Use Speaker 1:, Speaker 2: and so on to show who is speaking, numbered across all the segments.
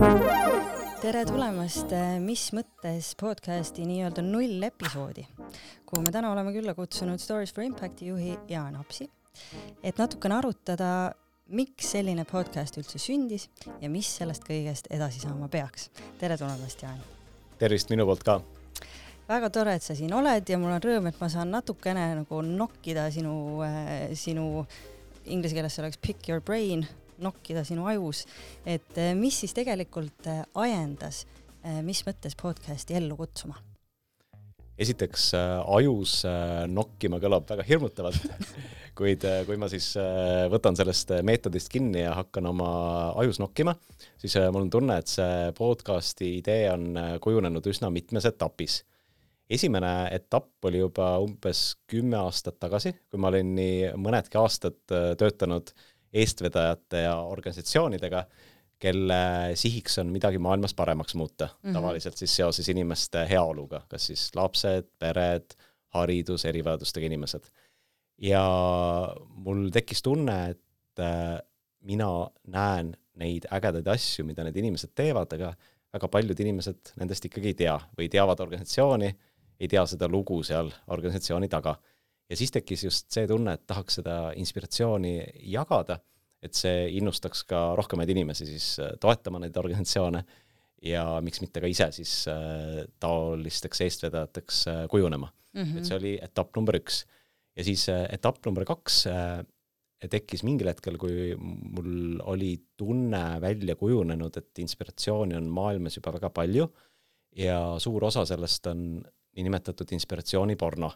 Speaker 1: tere tulemast äh, Mis mõttes podcasti nii-öelda nullepisoodi, kuhu me täna oleme külla kutsunud Stories for Impacti juhi Jaan Apsi, et natukene arutada, miks selline podcast üldse sündis ja mis sellest kõigest edasi saama peaks. tere tulemast, Jaan!
Speaker 2: tervist minu poolt ka!
Speaker 1: väga tore, et sa siin oled ja mul on rõõm, et ma saan natukene nagu nokkida sinu, äh, sinu inglise keeles see oleks pick your brain nokkida sinu ajus, et eh, mis siis tegelikult eh, ajendas, eh, mis mõttes podcast'i ellu kutsuma?
Speaker 2: esiteks ajus nokkima kõlab väga hirmutavalt kuid kui ma siis võtan sellest meetodist kinni ja hakkan oma ajus nokkima, siis mul on tunne, et see podcast'i idee on kujunenud üsna mitmes etapis. esimene etapp oli juba umbes kümme aastat tagasi, kui ma olin nii mõnedki aastad töötanud äh, eestvedajate ja organisatsioonidega, kelle sihiks on midagi maailmas paremaks muuta mm, -hmm. tavaliselt siis seoses inimeste heaoluga, kas siis lapsed, pered, haridus, erivajadustega inimesed. ja mul tekkis tunne, et äh, mina näen neid ägedaid asju, mida need inimesed teevad, aga väga paljud inimesed nendest ikkagi ei tea või teavad organisatsiooni, ei tea seda lugu seal organisatsiooni taga ja siis tekkis just see tunne, et tahaks seda inspiratsiooni jagada, et see innustaks ka rohkemaid inimesi siis äh, toetama neid organisatsioone ja miks mitte ka ise siis äh, taolisteks eestvedajateks äh, kujunema mm. -hmm. et see oli etapp number üks. ja siis etapp number kaks tekkis mingil hetkel, kui mul oli tunne välja kujunenud, et inspiratsiooni on maailmas juba väga palju ja suur osa sellest on niinimetatud inspiratsiooniporno.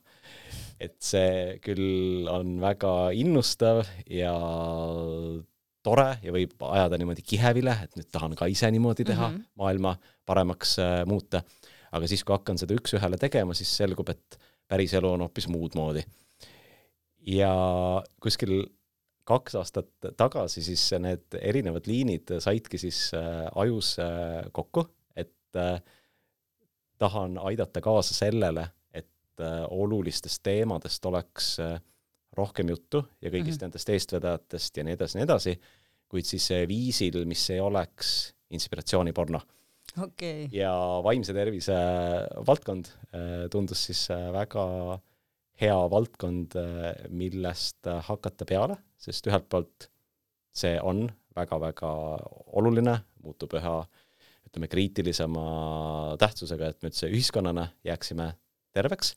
Speaker 2: et see küll on väga innustav ja tore ja võib ajada niimoodi kihevile, et nüüd tahan ka ise niimoodi teha mm, -hmm. maailma paremaks äh, muuta. aga siis, kui hakkan seda üks-ühele tegema, siis selgub, et päris elu on hoopis muud moodi. ja kuskil kaks aastat tagasi siis need erinevad liinid saidki siis äh, ajus äh, kokku, et äh, tahan aidata kaasa sellele, et äh, olulistest teemadest oleks äh, rohkem juttu ja kõigist mm -hmm. nendest eestvedajatest ja nii edasi, nii edasi, kuid siis viisil, mis ei oleks inspiratsiooniporno
Speaker 1: okay..
Speaker 2: ja vaimse tervise valdkond äh, tundus siis väga hea valdkond, millest hakata peale, sest ühelt poolt see on väga-väga oluline, muutub üha äh, ütleme, kriitilisema tähtsusega, et me üldse ühiskonnana jääksime terveks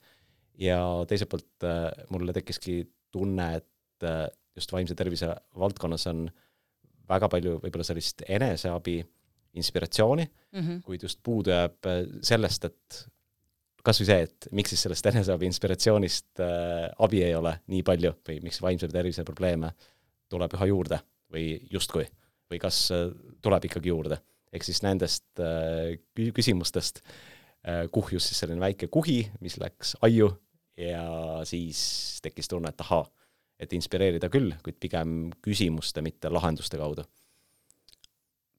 Speaker 2: ja teiselt poolt äh, mulle tekkiski tunne, et äh, just vaimse tervise valdkonnas on väga palju võib-olla sellist eneseabi inspiratsiooni mm, -hmm. kuid just puudu jääb äh, sellest, et kas või see, et miks siis sellest eneseabi inspiratsioonist äh, abi ei ole nii palju või miks vaimse tervise probleeme tuleb üha juurde või justkui, või kas äh, tuleb ikkagi juurde ehk siis nendest äh, küsimustest äh, kuhjus siis selline väike kuhi, mis läks aiu ja siis tekkis tunne, et ahaa, et inspireerida küll, kuid pigem küsimuste, mitte lahenduste kaudu.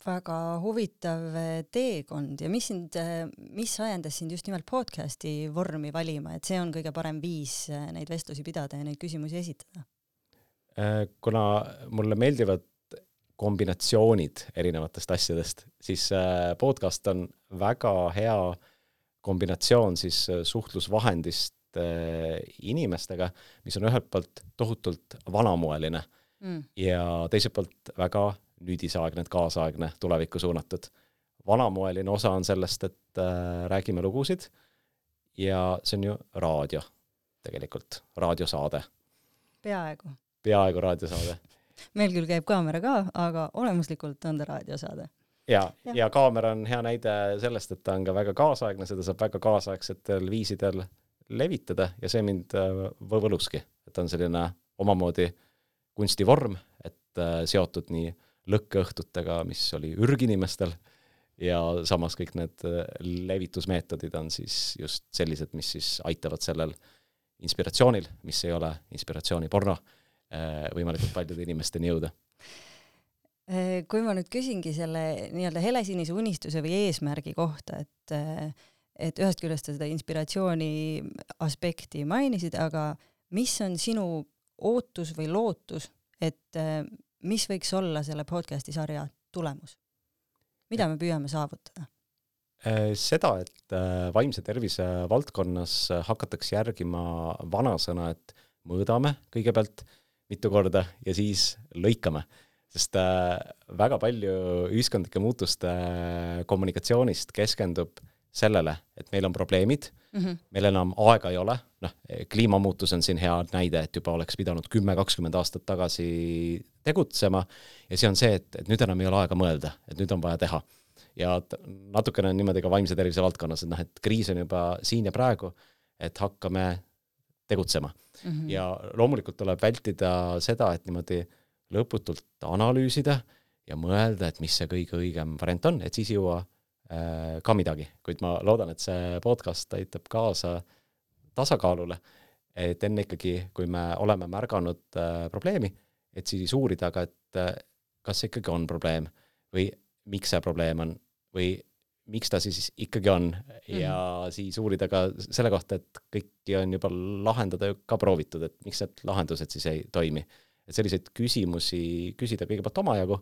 Speaker 1: väga huvitav äh, teekond ja mis sind, mis ajendas sind just nimelt podcast'i vormi valima, et see on kõige parem viis neid vestlusi pidada ja neid küsimusi esitada?
Speaker 2: kuna mulle meeldivad kombinatsioonid erinevatest asjadest, siis äh, podcast on väga hea kombinatsioon siis äh, suhtlusvahendist äh, inimestega, mis on ühelt poolt tohutult vanamoeline mm. ja teiselt poolt väga nüüdisaegne, kaasaegne, tulevikku suunatud. vanamoeline osa on sellest, et räägime lugusid ja see on ju raadio tegelikult, raadiosaade.
Speaker 1: peaaegu.
Speaker 2: peaaegu raadiosaade
Speaker 1: meil küll käib kaamera ka, aga olemuslikult on ta raadiosaade.
Speaker 2: ja, ja., ja kaamera on hea näide sellest, et ta on ka väga kaasaegne, seda saab väga kaasaegsetel viisidel levitada ja see mind äh, võluski, et on selline omamoodi kunstivorm, et äh, seotud nii lõkkeõhtutega, mis oli ürginimestel, ja samas kõik need äh, levitusmeetodid on siis just sellised, mis siis aitavad sellel inspiratsioonil, mis ei ole inspiratsiooniporno võimalikult paljude inimesteni jõuda
Speaker 1: äh, kui ma nüüd küsingi selle nii-öelda helesinise unistuse või eesmärgi kohta, et äh, et ühest küljest sa seda inspiratsiooni aspekti mainisid, aga mis on sinu ootus või lootus, et mis võiks olla selle podcast'i sarja tulemus? mida me püüame saavutada?
Speaker 2: Äh, seda, et äh, vaimse tervise valdkonnas hakatakse järgima vanasõna, et mõõdame kõigepealt mitu korda ja siis lõikame. sest äh, väga palju ühiskondlike muutuste kommunikatsioonist keskendub sellele, et meil on probleemid mm, -hmm. meil enam aega ei ole, noh, kliimamuutus on siin hea näide, et juba oleks pidanud kümme, kakskümmend aastat tagasi tegutsema ja see on see, et, et nüüd enam ei ole aega mõelda, et nüüd on vaja teha. ja natukene on niimoodi ka vaimse tervise valdkonnas, et noh, et kriis on juba siin ja praegu, et hakkame tegutsema mm. -hmm. ja loomulikult tuleb vältida seda, et niimoodi lõputult analüüsida ja mõelda, et mis see kõige õigem variant on, et siis ei jõua Äh, ka midagi, kuid ma loodan, et see podcast aitab kaasa tasakaalule, et enne ikkagi, kui me oleme märganud äh, probleemi, et siis uurida ka, et äh, kas see ikkagi on probleem või miks see probleem on või miks ta siis ikkagi on ja mm. siis uurida ka selle kohta, et kõiki on juba lahendada ju ka proovitud, et miks need lahendused siis ei toimi. et selliseid küsimusi küsida kõigepealt omajagu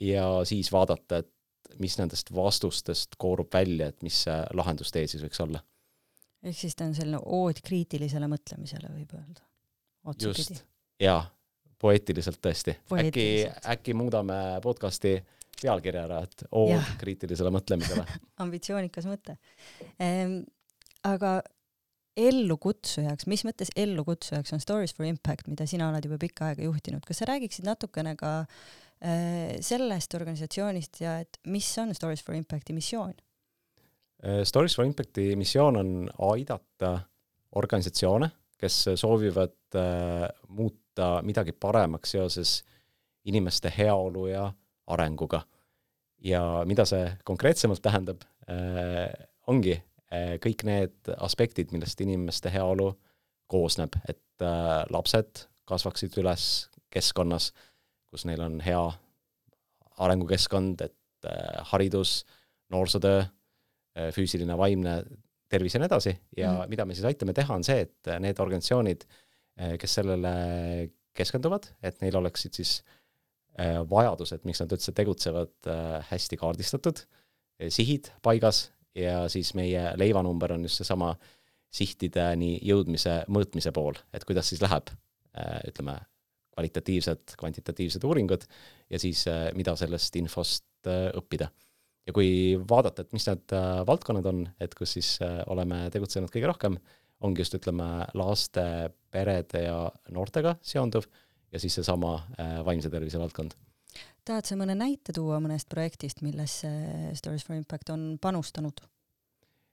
Speaker 2: ja siis vaadata, et mis nendest vastustest koorub välja, et mis see lahendustee siis võiks olla?
Speaker 1: ehk siis ta on selline ood kriitilisele mõtlemisele, võib öelda.
Speaker 2: just, jaa, poeetiliselt tõesti. äkki, äkki muudame podcasti pealkirja ära, et ood ja. kriitilisele mõtlemisele
Speaker 1: ambitsioonikas mõte ehm,. aga ellukutsujaks, mis mõttes ellukutsujaks on Stories for Impact, mida sina oled juba pikka aega juhtinud, kas sa räägiksid natukene ka äh, Äh, sellest organisatsioonist ja et mis on Stories for Impacti missioon?
Speaker 2: Äh, Stories for Impacti missioon on aidata organisatsioone, kes soovivad äh, muuta midagi paremaks seoses inimeste heaolu ja arenguga. ja mida see konkreetsemalt tähendab, ongi kõik need aspektid, millest inimeste heaolu koosneb, et lapsed kasvaksid üles keskkonnas, kus neil on hea arengukeskkond, et äh, haridus, noorsootöö, äh, füüsiline, vaimne tervis ja nii edasi ja mm. mida me siis aitame teha, on see, et need organisatsioonid, äh, kes sellele keskenduvad, et neil oleksid siis vajadused, miks nad üldse tegutsevad, hästi kaardistatud, sihid paigas ja siis meie leivanumber on just seesama sihtideni jõudmise mõõtmise pool, et kuidas siis läheb, ütleme, kvalitatiivsed, kvantitatiivsed uuringud ja siis äh, mida sellest infost äh, õppida. ja kui vaadata, et mis need äh, valdkonnad on, et kus siis oleme tegutsenud kõige rohkem, ongi just ütleme, laste, perede ja noortega seonduv ja siis seesama vaimse tervise valdkond.
Speaker 1: tahad sa mõne näite tuua mõnest projektist, millesse Stories for Impact on panustanud?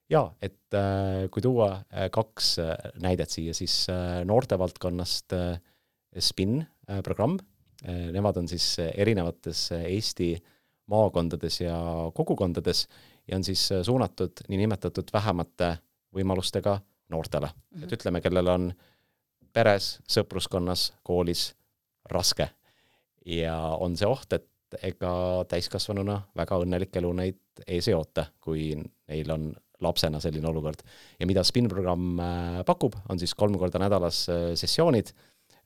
Speaker 2: jaa, et äh, kui tuua äh, kaks äh, näidet siia, siis noorte valdkonnast SPIN Äh, programm, äh, nemad on siis äh, erinevates Eesti maakondades ja kogukondades ja on siis suunatud niinimetatud vähemate võimalustega noortele mm. -hmm. et mhm. ütleme, kellel on peres, sõpruskonnas, koolis raske ja on see oht, et ega täiskasvanuna väga õnnelik elu neid ees ei oota, kui neil on lapsena selline olukord. ja mida SPIN programm pakub, on siis kolm korda nädalas sessioonid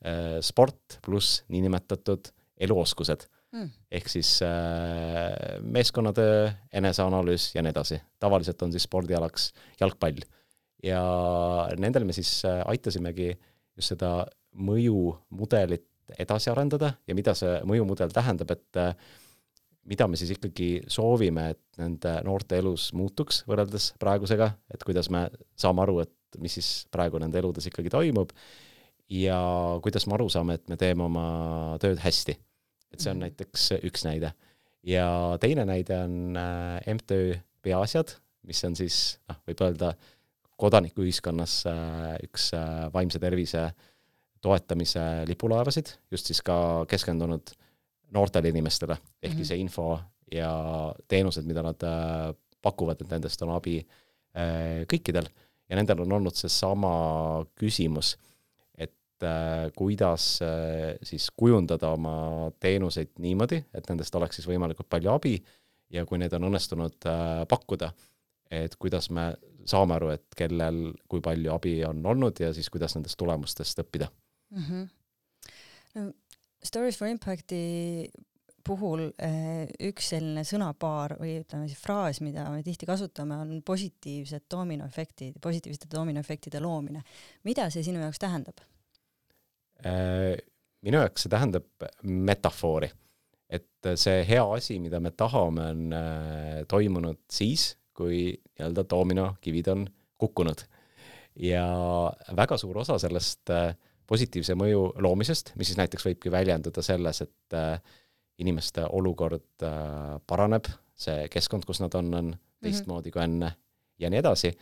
Speaker 2: Äh, sport pluss niinimetatud eluoskused mm.. ehk siis äh, meeskonnatöö, eneseanalüüs ja nii edasi. tavaliselt on siis spordialaks jalgpall. ja nendel me siis äh, aitasimegi just seda mõjumudelit edasi arendada ja mida see mõjumudel tähendab, et äh, mida me siis ikkagi soovime, et nende noorte elus muutuks võrreldes praegusega, et kuidas me saame aru, et mis siis praegu nende eludes ikkagi toimub ja kuidas me aru saame, et me teeme oma tööd hästi. et see on -hmm. näiteks üks näide. ja teine näide on äh, MTÜ Peaasjad, mis on siis noh, võib öelda kodanikuühiskonnas äh, üks äh, vaimse tervise toetamise lipulaevasid, just siis ka keskendunud noortele inimestele, ehkki mm -hmm. info ja teenused, mida nad pakuvad, et nendest on abi kõikidel. Ja nendel on olnud seesama küsimus et äh, kuidas äh, siis kujundada oma teenuseid niimoodi, et nendest oleks siis võimalikult palju abi ja kui need on õnnestunud äh, pakkuda, et kuidas me saame aru, et kellel kui palju abi on olnud ja siis kuidas nendest tulemustest õppida mm. -hmm.
Speaker 1: No, Stories for Impacti puhul üks selline sõnapaar või ütleme siis fraas, mida me tihti kasutame, on positiivsed dominoefektid, positiivsete dominoefektide loomine. mida see sinu jaoks tähendab?
Speaker 2: minu jaoks see tähendab metafoori, et see hea asi, mida me tahame, on toimunud siis, kui nii-öelda dominokivid on kukkunud. ja väga suur osa sellest äh, positiivse mõju loomisest, mis siis näiteks võibki väljenduda selles, et äh, inimeste olukord äh, paraneb, see keskkond, kus nad on, on mhm. teistmoodi kui enne ja nii edasi,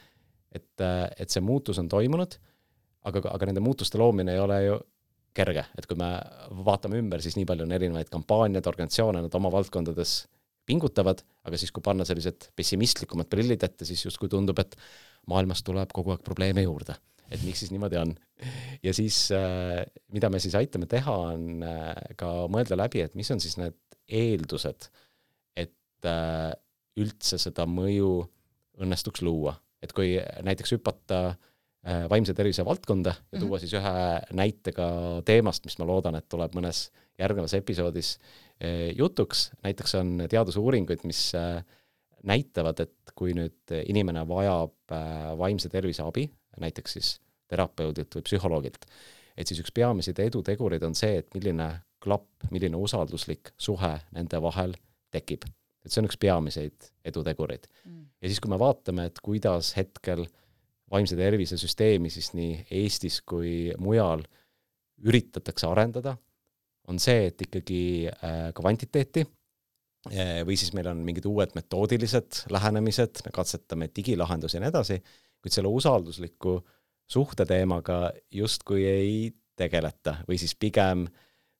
Speaker 2: et, et see muutus on toimunud, aga, aga nende muutuste loomine ei ole ju kerge, et kui me vaatame ümber, siis nii palju on erinevaid kampaaniaid, organisatsioone, nad oma valdkondades pingutavad, aga siis, kui panna sellised pessimistlikumad prillid ette, siis justkui tundub, et maailmas tuleb kogu aeg probleeme juurde. Et miks siis niimoodi on. ja siis, äh, mida me siis aitame teha, on äh, ka mõelda läbi, et mis on siis need eeldused, et äh, üldse seda mõju õnnestuks luua. et kui näiteks hüpata vaimse tervise valdkonda ja tuua mm -hmm. siis ühe näitega teemast, mis ma loodan, et tuleb mõnes järgnevas episoodis jutuks, näiteks on teadusuuringuid, mis näitavad, et kui nüüd inimene vajab vaimse tervise abi, näiteks siis terapeudilt või psühholoogilt, et siis üks peamiseid edutegureid on see, et milline klapp, milline usalduslik suhe nende vahel tekib. et see on üks peamiseid edutegureid. Mm.. ja siis, kui me vaatame, et kuidas hetkel vaimse tervise süsteemi siis nii Eestis kui mujal üritatakse arendada, on see, et ikkagi äh, kvantiteeti äh, või siis meil on mingid uued metoodilised lähenemised, me katsetame digilahendusi ja nii edasi, kuid selle usaldusliku suhte teemaga justkui ei tegeleta või siis pigem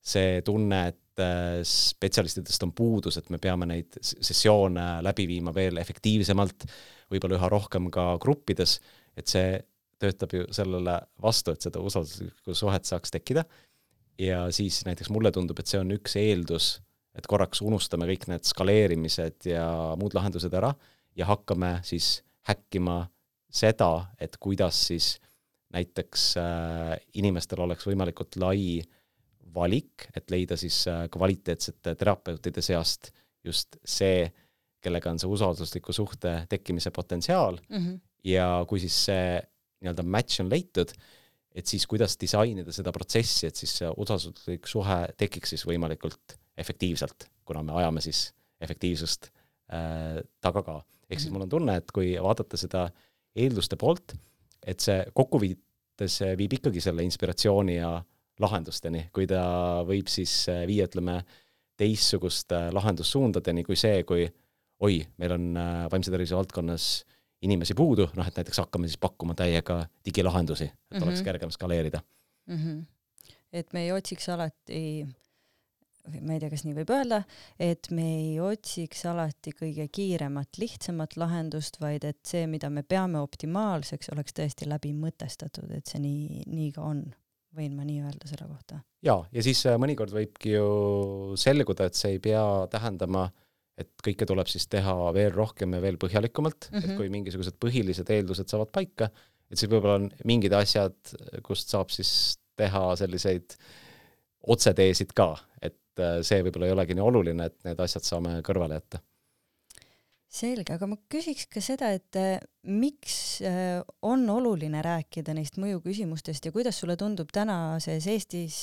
Speaker 2: see tunne, et äh, spetsialistidest on puudus, et me peame neid sessioone läbi viima veel efektiivsemalt, võib-olla üha rohkem ka gruppides, et see töötab ju sellele vastu, et seda usalduslikku suhet saaks tekkida. Ja siis näiteks mulle tundub, et see on üks eeldus, et korraks unustame kõik need skaleerimised ja muud lahendused ära ja hakkame siis häkkima seda, et kuidas siis näiteks äh, inimestel oleks võimalikult lai valik, et leida siis äh, kvaliteetsete terapeutide seast just see, kellega on see usaldusliku suhte tekkimise potentsiaal mm -hmm. ja kui siis see nii-öelda match on leitud, et siis kuidas disainida seda protsessi, et siis see usalduslik suhe tekiks siis võimalikult efektiivselt, kuna me ajame siis efektiivsust äh, taga ka. ehk siis mhm. mul on tunne, et kui vaadata seda eelduste poolt, et see kokkuvõttes viib ikkagi selle inspiratsiooni ja lahendusteni, kui ta võib siis äh, viia, ütleme, teistsuguste lahendussuundadeni kui see, kui oi, meil on äh, vaimse tervise valdkonnas inimesi puudu, noh et näiteks hakkame siis pakkuma täiega digilahendusi, et mm -hmm. oleks mhm. kergem skaleerida
Speaker 1: mm. -hmm. et me ei otsiks alati, ma ei tea, kas nii võib öelda, et me ei otsiks alati kõige kiiremat, lihtsamat lahendust, vaid et see, mida me peame optimaalseks, oleks tõesti läbi mõtestatud, et see nii, nii ka on võin ma nii öelda selle kohta?
Speaker 2: jaa, ja siis äh, mõnikord võibki ju selguda, et see ei pea tähendama äh, et kõike tuleb siis teha veel rohkem ja veel põhjalikumalt mm, -hmm. et mhm. kui mingisugused põhilised eeldused saavad paika, et siis võib-olla on mingid asjad, kust saab siis teha selliseid otseteesid ka, et äh, see võib-olla ei olegi nii oluline, et need asjad saame kõrvale jätta.
Speaker 1: selge, aga ma küsiks ka seda, et äh, miks äh, on oluline rääkida neist mõjuküsimustest ja kuidas sulle tundub tänases Eestis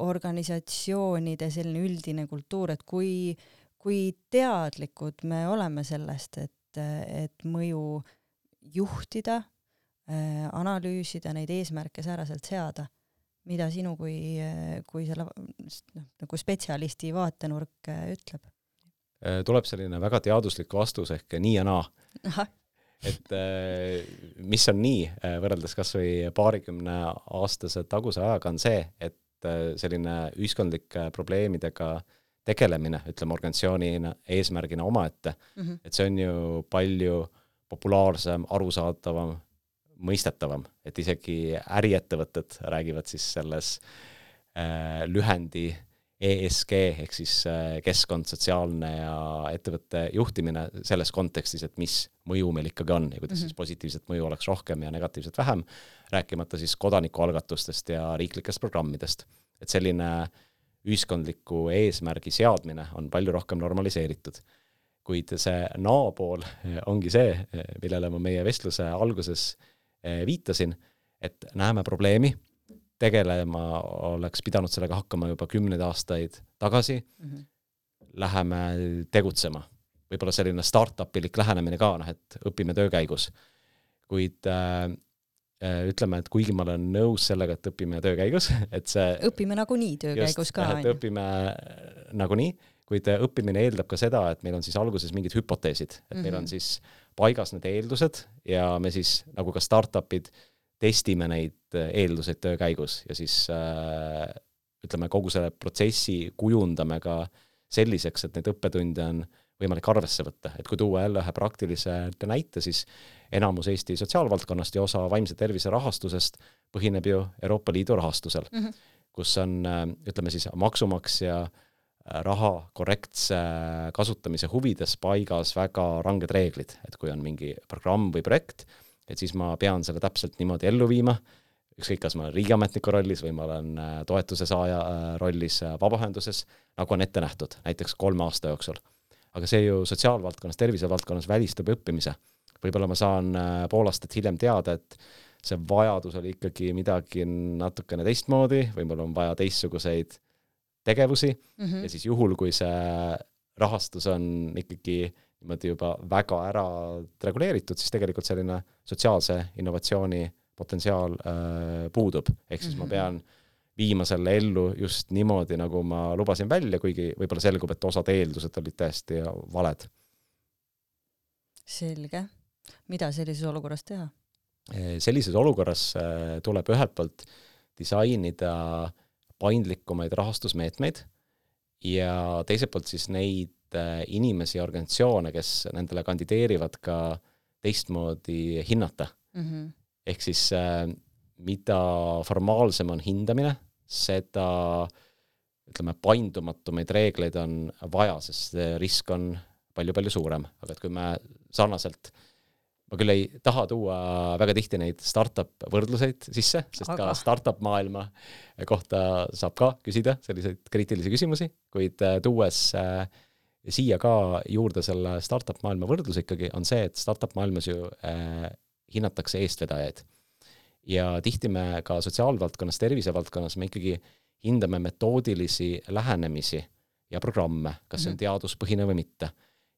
Speaker 1: organisatsioonide selline üldine kultuur, et kui kui teadlikud me oleme sellest, et, et mõju juhtida, analüüsida, neid eesmärke sääraselt seada, mida sinu kui, kui selle noh, nagu spetsialisti vaatenurk äh, ütleb?
Speaker 2: Äh, tuleb selline väga teaduslik vastus ehk nii ja naa. et mis on nii, võrreldes kas või paarikümne aastase taguse ajaga, on see, et selline ühiskondlike probleemidega äh, tegelemine, ütleme organisatsioonina, eesmärgina omaette mm, -hmm. et see on ju palju populaarsem, arusaadavam, mõistetavam, et isegi äriettevõtted räägivad siis selles äh, lühendi ESG ehk siis äh, keskkond, sotsiaalne ja ettevõtte juhtimine selles kontekstis, et mis mõju meil ikkagi on ja kuidas mm -hmm. siis positiivset mõju oleks rohkem ja negatiivset vähem, rääkimata siis kodanikualgatustest ja riiklikest programmidest. et selline ühiskondliku eesmärgi seadmine on palju rohkem normaliseeritud. kuid see naapool ongi see, millele ma meie vestluse alguses viitasin, et näeme probleemi, tegelema oleks pidanud sellega hakkama juba kümneid aastaid tagasi mm, -hmm. läheme tegutsema. võib-olla selline startup-ilik lähenemine ka, noh et õpime töö käigus. kuid äh, äh ütleme, et kuigi ma olen nõus sellega, et õpime töö käigus, et see
Speaker 1: õpime nagunii töö just, käigus ka,
Speaker 2: õpime nagunii, kuid õppimine eeldab ka seda, et meil on siis alguses mingid hüpoteesid, et mm -hmm. meil on mhm. siis paigas need eeldused ja me siis, nagu ka startup'id, testime neid äh, eelduseid töö käigus ja siis äh, ütleme, kogu selle protsessi kujundame ka selliseks, et neid õppetunde on võimalik arvesse võtta, et kui tuua jälle ühe praktilise näite, siis enamus Eesti sotsiaalvaldkonnast ja osa vaimse tervise rahastusest põhineb ju Euroopa Liidu rahastusel mm, -hmm. kus on äh, ütleme siis maksumaksja raha korrektse kasutamise huvides paigas väga ranged reeglid, et kui on mingi programm või projekt, et siis ma pean selle täpselt niimoodi ellu viima, ükskõik, kas ma olen riigiametniku rollis või ma olen äh, toetuse saaja äh, rollis äh, vabaühenduses, nagu on ette nähtud, näiteks kolme aasta jooksul. aga see ju sotsiaalvaldkonnas, tervisevaldkonnas välistab õppimise. võib-olla ma saan pool aastat hiljem teada, et see vajadus oli ikkagi midagi natukene teistmoodi, võib-olla on vaja teistsuguseid tegevusi mm -hmm. ja siis juhul, kui see rahastus on ikkagi niimoodi juba väga ära reguleeritud, siis tegelikult selline sotsiaalse innovatsiooni potentsiaal äh, puudub, ehk siis mm -hmm. ma mhm. pean viima selle ellu just niimoodi, nagu ma lubasin välja, kuigi võib-olla selgub, et osad eeldused olid täiesti valed.
Speaker 1: selge. mida sellises olukorras teha?
Speaker 2: Sellises olukorras äh, tuleb ühelt poolt disainida paindlikumaid rahastusmeetmeid ja teiselt poolt siis neid äh, inimesi ja organisatsioone, kes nendele kandideerivad, ka teistmoodi hinnata mm. -hmm. ehk siis äh, mida formaalsem on hindamine, seda ütleme, paindumatumaid reegleid on vaja, sest see risk on palju-palju suurem, aga et kui me sarnaselt äh, ma küll ei taha tuua väga tihti neid startup võrdluseid sisse, sest Aga. ka startup maailma kohta saab ka küsida selliseid kriitilisi küsimusi, kuid äh, tuues äh, siia ka juurde selle startup maailma võrdluse ikkagi, on see, et startup maailmas ju äh, hinnatakse eestvedajaid. ja tihti me ka sotsiaalvaldkonnas, tervisevaldkonnas me ikkagi hindame metoodilisi lähenemisi ja programme, kas see on mhm. teaduspõhine või mitte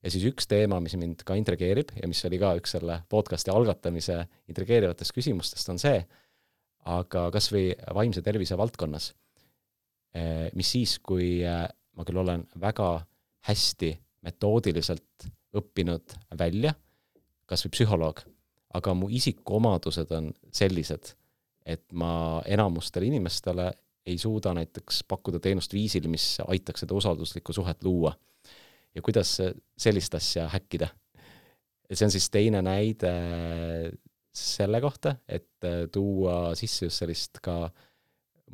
Speaker 2: ja siis üks teema, mis mind ka intrigeerib ja mis oli ka üks selle podcast'i algatamise intrigeerivatest küsimustest, on see, aga kas või vaimse tervise valdkonnas, eh, mis siis, kui eh, ma küll olen väga hästi metoodiliselt õppinud välja, kas või psühholoog, aga mu isikuomadused on sellised, et ma enamustele inimestele ei suuda näiteks pakkuda teenust viisil, mis aitaks seda usalduslikku suhet luua ja kuidas sellist asja häkkida. et see on siis teine näide selle kohta, et äh, tuua sisse just sellist ka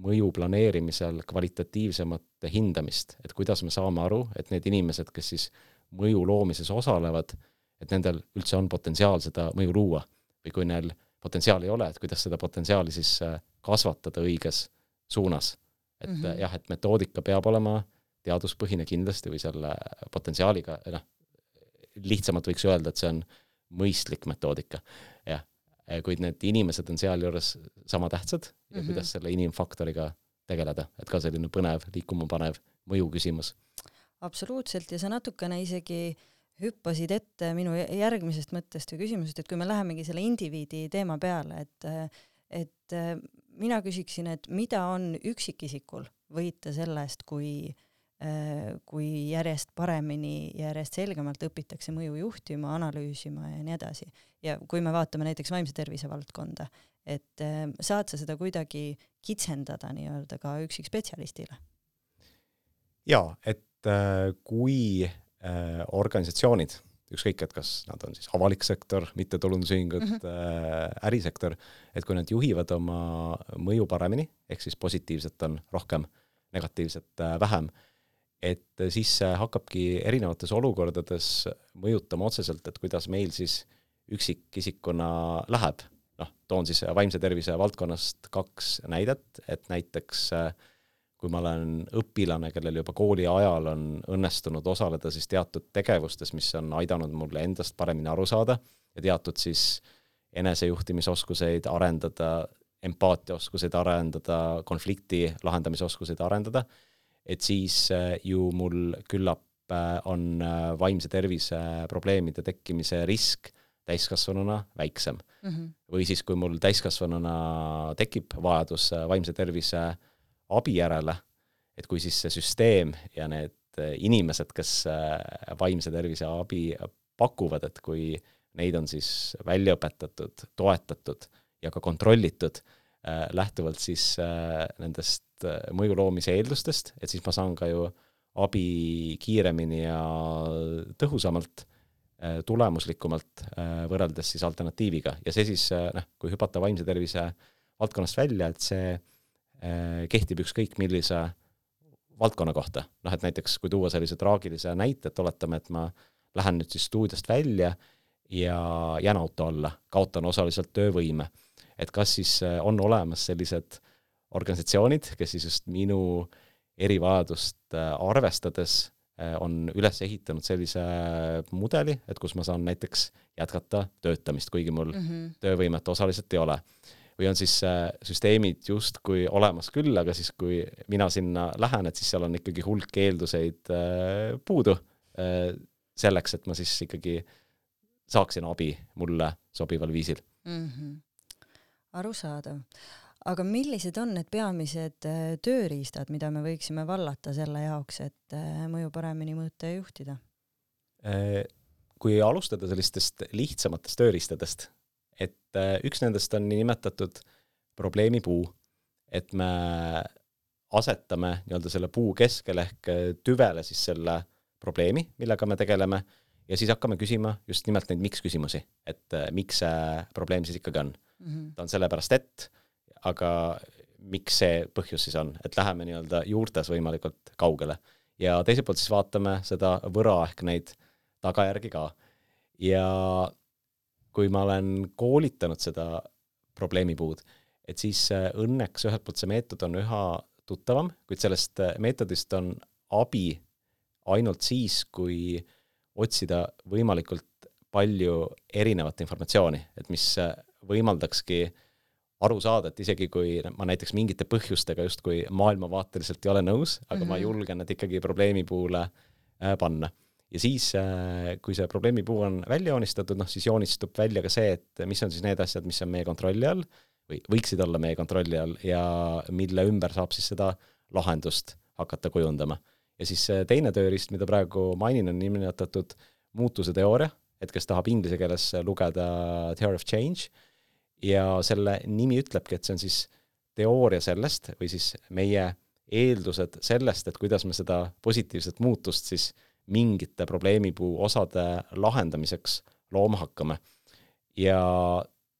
Speaker 2: mõju planeerimisel kvalitatiivsemat hindamist, et kuidas me saame aru, et need inimesed, kes siis mõju loomises osalevad, et nendel üldse on potentsiaal seda mõju luua või kui neil potentsiaali ei ole, et kuidas seda potentsiaali siis äh, kasvatada õiges suunas. et mm -hmm. jah, et metoodika peab olema teaduspõhine kindlasti või selle potentsiaaliga, noh, lihtsamalt võiks öelda, et see on mõistlik metoodika, jah. kuid need inimesed on sealjuures sama tähtsad ja mm -hmm. kuidas selle inimfaktoriga tegeleda, et ka selline põnev, liikuma panev mõju küsimus.
Speaker 1: absoluutselt ja sa natukene isegi hüppasid ette minu järgmisest mõttest või küsimusest, et kui me lähemegi selle indiviidi teema peale, et et mina küsiksin, et mida on üksikisikul võita sellest, kui äh, kui järjest paremini, järjest selgemalt õpitakse mõju juhtima, analüüsima ja nii edasi. ja kui me vaatame näiteks vaimse tervise valdkonda, et äh, saad sa seda kuidagi kitsendada nii-öelda ka üksikspetsialistile?
Speaker 2: jaa, et äh, kui organisatsioonid, ükskõik, et kas nad on siis avalik sektor, mittetulundusühingud mm, -hmm. ärisektor, et kui nad juhivad oma mõju paremini, ehk siis positiivset on rohkem, negatiivset vähem et siis see hakkabki erinevates olukordades mõjutama otseselt, et kuidas meil siis üksikisikuna läheb. noh, toon siis vaimse tervise valdkonnast kaks näidet, et näiteks kui ma olen õpilane, kellel juba kooli ajal on õnnestunud osaleda siis teatud tegevustes, mis on aidanud mulle endast paremini aru saada ja teatud siis enesejuhtimisoskuseid arendada, empaatiaoskuseid arendada, konflikti lahendamise oskuseid arendada, et siis äh, ju mul küllap äh, on äh, vaimse tervise probleemide tekkimise risk täiskasvanuna väiksem mm. -hmm. või siis, kui mul täiskasvanuna tekib vajadus vaimse tervise abi järele, et kui siis see süsteem ja need inimesed, kes vaimse tervise abi pakuvad, et kui neid on siis välja õpetatud, toetatud ja ka kontrollitud äh, lähtuvalt siis äh, nendest äh, mõju loomise eeldustest, et siis ma saan ka ju abi kiiremini ja tõhusamalt, tulemuslikumalt võrreldes siis alternatiiviga. Ja see siis noh, kui hüpata vaimse tervise valdkonnast välja, et see kehtib ükskõik millise valdkonna kohta, noh et näiteks kui tuua sellise traagilise näite, et oletame, et ma lähen nüüd siis stuudiost välja ja jään auto alla, kaotan osaliselt töövõime. Et kas siis äh, on olemas sellised organisatsioonid, kes siis just minu erivajadust äh, arvestades äh, on üles ehitanud sellise mudeli, et kus ma saan näiteks jätkata töötamist, kuigi mul mm -hmm. töövõimet osaliselt ei ole. või on siis süsteemid justkui olemas küll, aga siis, kui mina sinna lähen, et siis seal on ikkagi hulk eelduseid puudu selleks, et ma siis ikkagi saaksin abi mulle sobival viisil mm. -hmm
Speaker 1: arusaadav. Aga millised on need peamised äh, tööriistad, mida me võiksime vallata selle jaoks, et äh, mõju paremini mõõta ja juhtida?
Speaker 2: Äh, kui alustada sellistest lihtsamatest tööriistadest, et üks nendest on niinimetatud probleemipuu, et me asetame nii-öelda selle puu keskele ehk tüvele siis selle probleemi, millega me tegeleme, ja siis hakkame küsima just nimelt neid miks küsimusi, et miks see probleem siis ikkagi on mm. -hmm. ta on sellepärast, et, aga miks see põhjus siis on, et läheme nii-öelda juurtes võimalikult kaugele. ja teiselt poolt siis vaatame seda võra ehk neid tagajärgi ka. ja kui ma olen koolitanud seda probleemipuud, et siis äh, õnneks ühelt poolt see meetod on üha tuttavam, kuid sellest äh, meetodist on abi ainult siis, kui otsida võimalikult palju erinevat informatsiooni, et mis äh, võimaldakski aru saada, et isegi kui ma näiteks mingite põhjustega justkui maailmavaateliselt ei ole nõus, aga mm -hmm. ma mhm. julgen need ikkagi probleemipuule äh, panna. ja siis, äh, kui see probleemipuu on välja joonistatud, noh siis joonistub välja ka see, et mis on siis need asjad, mis on meie kontrolli all või võiksid olla meie kontrolli all ja mille ümber saab siis seda lahendust hakata kujundama. ja siis teine tööriist, mida praegu mainin, on nimetatud muutuse teooria, et kes tahab inglise keeles lugeda Theory of Change ja selle nimi ütlebki, et see on siis teooria sellest või siis meie eeldused sellest, et kuidas me seda positiivset muutust siis mingite probleemipuu osade lahendamiseks looma hakkame. ja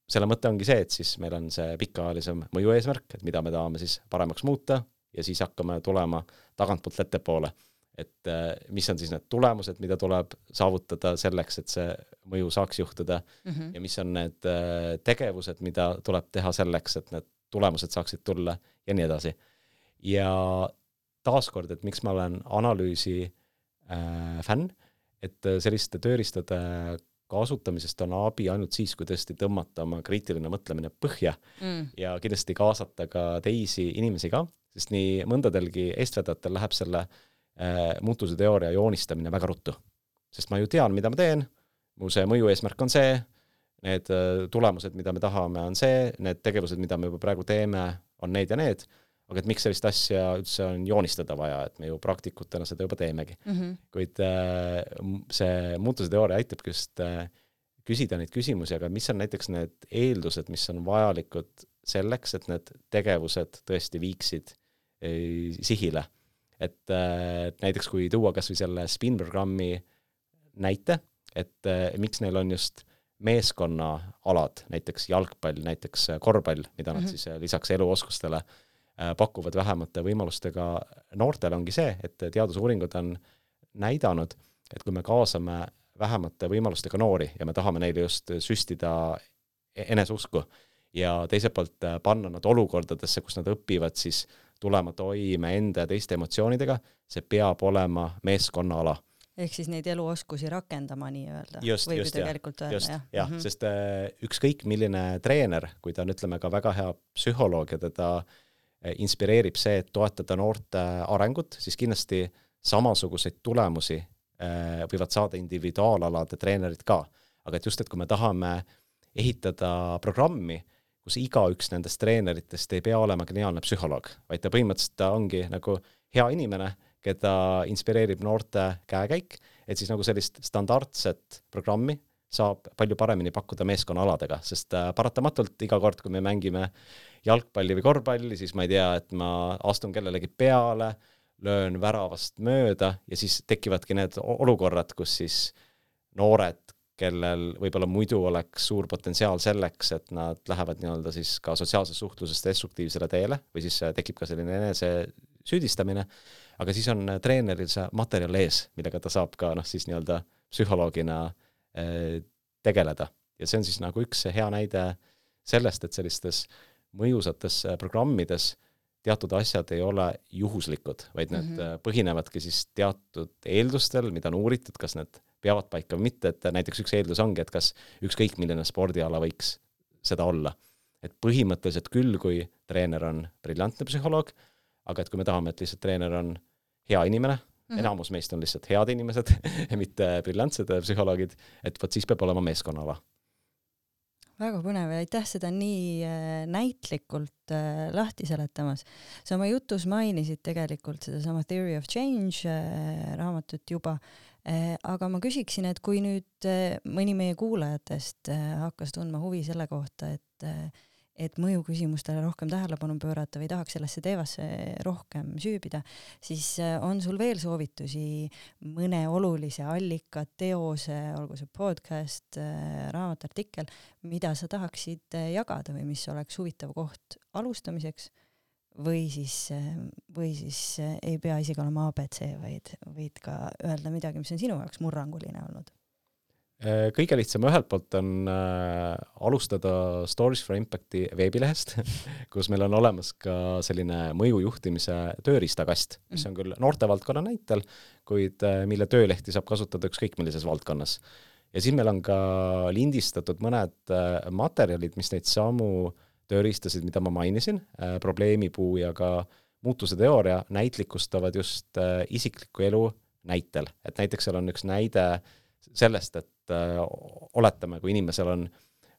Speaker 2: selle mõte ongi see, et siis meil on see pikaajalisem mõju eesmärk, et mida me tahame siis paremaks muuta ja siis hakkame tulema tagantpoolt ettepoole et äh, mis on siis need tulemused, mida tuleb saavutada selleks, et see mõju saaks juhtuda mm -hmm. ja mis on need äh, tegevused, mida tuleb teha selleks, et need tulemused saaksid tulla ja nii edasi. ja taaskord, et miks ma olen analüüsi äh, fänn, et äh, selliste tööriistade kasutamisest on abi ainult siis, kui tõesti tõmmata oma kriitiline mõtlemine põhja mm. ja kindlasti kaasata ka teisi inimesi ka, sest nii mõndadelgi eestvedajatel läheb selle äh, Äh, muutuse teooria joonistamine väga ruttu. sest ma ju tean, mida ma teen, mu see mõju eesmärk on see, need äh, tulemused, mida me tahame, on see, need tegevused, mida me juba praegu teeme, on need ja need, aga et miks sellist asja üldse on joonistada vaja, et me ju praktikutena seda juba teemegi mm. -hmm. kuid äh, see muutuse teooria aitabki just küsida neid küsimusi, aga mis on näiteks need eeldused, mis on vajalikud selleks, et need tegevused tõesti viiksid sihile et, äh, et näiteks kui tuua kas või selle spin-programmi näite, et äh, miks neil on just meeskonnaalad, näiteks jalgpall, näiteks korvpall, mida nad mm -hmm. siis äh, lisaks eluoskustele pakuvad vähemate võimalustega noortele, ongi see, et teadusuuringud on näidanud, et kui me kaasame vähemate võimalustega noori ja me tahame neile just süstida e-, eneseusku ja teiselt poolt panna nad olukordadesse, kus nad õpivad siis tulema toime enda ja teiste emotsioonidega, see peab olema meeskonnaala
Speaker 1: ehk siis neid eluoskusi rakendama nii-öelda.
Speaker 2: just, just, jah, just, jah, jah mm -hmm., sest äh, ükskõik milline treener, kui ta on, ütleme, ka väga hea psühholoog ja teda äh, inspireerib see, et toetada noorte arengut, siis kindlasti samasuguseid tulemusi äh, võivad saada individuaalalade treenerid ka. aga et just, et kui me tahame ehitada programmi, kus igaüks nendest treeneritest ei pea olema geniaalne psühholoog, vaid ta põhimõtteliselt ta ongi nagu hea inimene keda inspireerib noorte käekäik, et siis nagu sellist standardset programmi saab palju paremini pakkuda meeskonnaaladega, sest äh, paratamatult iga kord, kui me mängime jalgpalli või korvpalli, siis ma ei tea, et ma astun kellelegi peale, löön väravast mööda ja siis tekivadki need olukorrad, kus siis noored, kellel võib-olla muidu oleks suur potentsiaal selleks, et nad lähevad nii-öelda siis ka sotsiaalses suhtluses destruktiivsele teele või siis äh, tekib ka selline enese süüdistamine, aga siis on äh, treeneril see materjal ees, millega ta saab ka noh, siis nii-öelda psühholoogina äh, tegeleda. ja see on siis nagu üks hea näide sellest, et sellistes mõjusates programmides teatud asjad ei ole juhuslikud, vaid need mm -hmm. põhinevadki siis teatud eeldustel, mida on uuritud, kas need peavad paika või mitte, et näiteks üks eeldus ongi, et kas ükskõik milline spordiala võiks seda olla. et põhimõtteliselt küll, kui treener on briljantne psühholoog, aga et kui me tahame, et lihtsalt treener on hea inimene mm, -hmm. enamus meist on lihtsalt head inimesed mitte briljantsed psühholoogid, et vot siis peab olema meeskonnaala.
Speaker 1: Väga põnev ja aitäh seda nii äh, näitlikult äh, lahti seletamas. sa oma jutus mainisid tegelikult sedasama Theory of Change äh, raamatut juba, aga ma küsiksin, et kui nüüd mõni meie kuulajatest hakkas tundma huvi selle kohta, et et mõjuküsimustele rohkem tähelepanu pöörata või tahaks sellesse teemasse rohkem süübida, siis äh, on sul veel soovitusi mõne olulise allika, teose, olgu see podcast, äh, raamat, artikkel, mida sa tahaksid äh, jagada või mis oleks huvitav koht alustamiseks? Või siis, või siis ei pea isegi olema abc, vaid võid ka öelda midagi, mis on sinu jaoks murranguline olnud
Speaker 2: kõige lihtsam ühelt poolt on äh, alustada Stories for Impacti veebilehest kus meil on olemas ka selline mõjujuhtimise tööriistakast, mis on küll noortevaldkonna näitel, kuid äh, mille töölehti saab kasutada ükskõik millises valdkonnas. ja siin meil on ka lindistatud mõned äh, materjalid, mis neid samu tööriistasid, mida ma mainisin äh,, probleemipuu ja ka muutuse teooria, näitlikustavad just äh, isikliku elu näitel, et näiteks seal on üks näide sellest, et et äh, oletame, kui inimesel on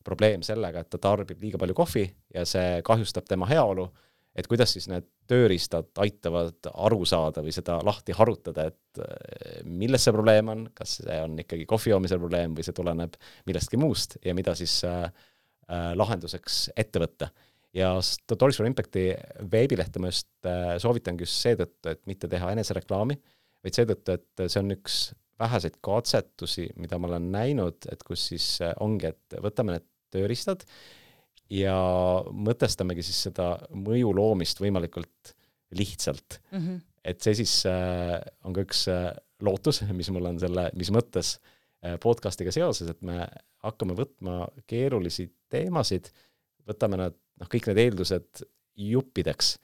Speaker 2: probleem sellega, et ta tarbib liiga palju kohvi ja see kahjustab tema heaolu, et kuidas siis need tööriistad aitavad aru saada või seda lahti harutada, et äh, milles see probleem on, kas see on ikkagi kohvi joomise probleem või see tuleneb millestki muust ja mida siis äh, lahenduseks ette võtta. ja Stories for Impacti veebilehte ma just soovitangi just seetõttu, et mitte teha enesereklaami, vaid seetõttu, et see on üks väheseid katsetusi, mida ma olen näinud, et kus siis äh, ongi, et võtame need tööriistad ja mõtestamegi siis seda mõju loomist võimalikult lihtsalt mm. -hmm. et see siis äh, on ka üks äh, lootus, mis mul on selle, mis mõttes podcastiga seoses, et me hakkame võtma keerulisi teemasid, võtame nad, noh, kõik need eeldused juppideks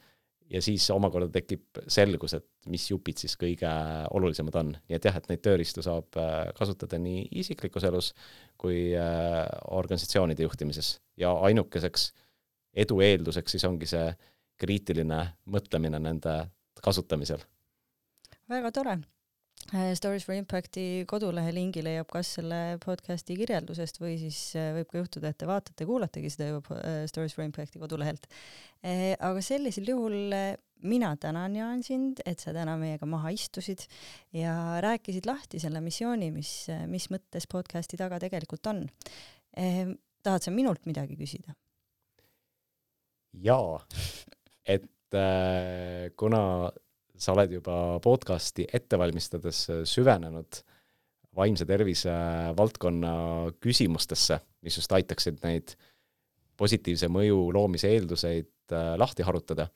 Speaker 2: ja siis omakorda tekib selgus, et mis jupid siis kõige olulisemad on. nii et jah, et neid tööriistu saab äh, kasutada nii isiklikus elus kui äh, organisatsioonide juhtimises ja ainukeseks edu eelduseks siis ongi see kriitiline mõtlemine nende kasutamisel.
Speaker 1: väga tore Stories for Impacti kodulehe lingi leiab kas selle podcasti kirjeldusest või siis äh, võib ka juhtuda, et te vaatate, kuulategi seda juba äh, Stories for Impacti kodulehelt. aga sellisel juhul mina tänan, Jaan, sind, et sa täna meiega maha istusid ja rääkisid lahti selle missiooni, mis, mis mõttes podcasti taga tegelikult on. tahad sa minult midagi küsida?
Speaker 2: jaa, et äh, kuna sa oled juba podcasti ette valmistades süvenenud vaimse tervise valdkonna küsimustesse, mis just aitaksid neid positiivse mõju loomise eelduseid äh, lahti harutada.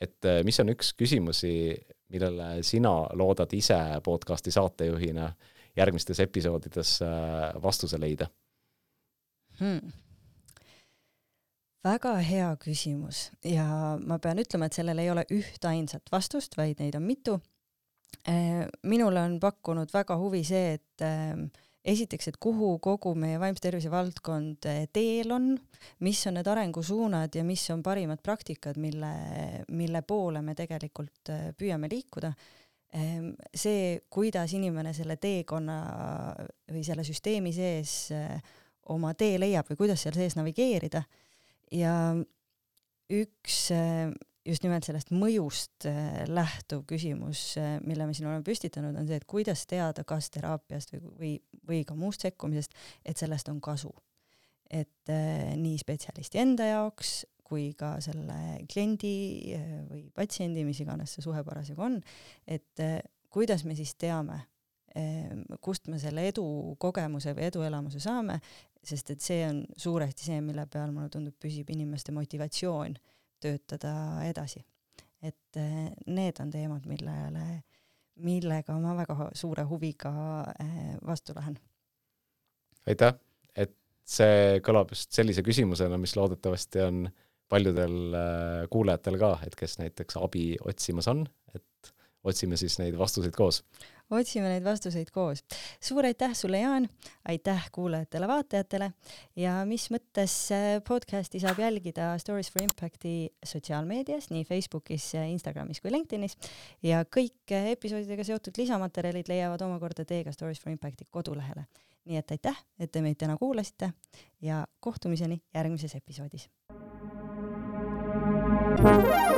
Speaker 2: et äh, mis on üks küsimusi, millele sina loodad ise podcasti saatejuhina järgmistes episoodides äh, vastuse leida
Speaker 1: hmm.? Väga hea küsimus ja ma pean ütlema, et sellel ei ole ühtainsat vastust, vaid neid on mitu. minule on pakkunud väga huvi see, et esiteks, et kuhu kogu meie vaimse tervise valdkond eh, teel on, mis on need arengusuunad ja mis on parimad praktikad, mille, mille poole me tegelikult püüame liikuda. Ehm, see, kuidas inimene selle teekonna või selle süsteemi sees oma tee leiab või kuidas seal sees navigeerida ja üks just nimelt sellest mõjust äh, lähtuv küsimus, äh, mille me siin oleme püstitanud, on see, et kuidas teada, kas teraapiast või, või, või ka muust sekkumisest, et sellest on kasu. et nii spetsialisti enda jaoks kui ka selle kliendi või patsiendi, mis iganes see suhe parasjagu on, et kuidas me siis teame, kust me selle edukogemuse või eduelamuse saame, sest et see on suuresti see, mille peal mulle tundub, püsib inimeste motivatsioon töötada edasi. et eh, need on teemad, millele, millega ma väga suure huviga eh, vastu lähen.
Speaker 2: aitäh, et see kõlab just sellise küsimusena, mis loodetavasti on paljudel eh, kuulajatel ka, et kes näiteks abi otsimas on, et otsime siis neid vastuseid koos
Speaker 1: otsime neid vastuseid koos. suur aitäh sulle, Jaan, aitäh kuulajatele-vaatajatele ja mis mõttes äh, podcasti saab jälgida Stories for Impacti sotsiaalmeedias, nii Facebookis, Instagramis kui LinkedInis ja kõik äh, episoodidega seotud lisamaterjalid leiavad omakorda teiega Stories for Impacti kodulehele. nii et aitäh, et te meid täna kuulasite ja kohtumiseni järgmises episoodis. thank you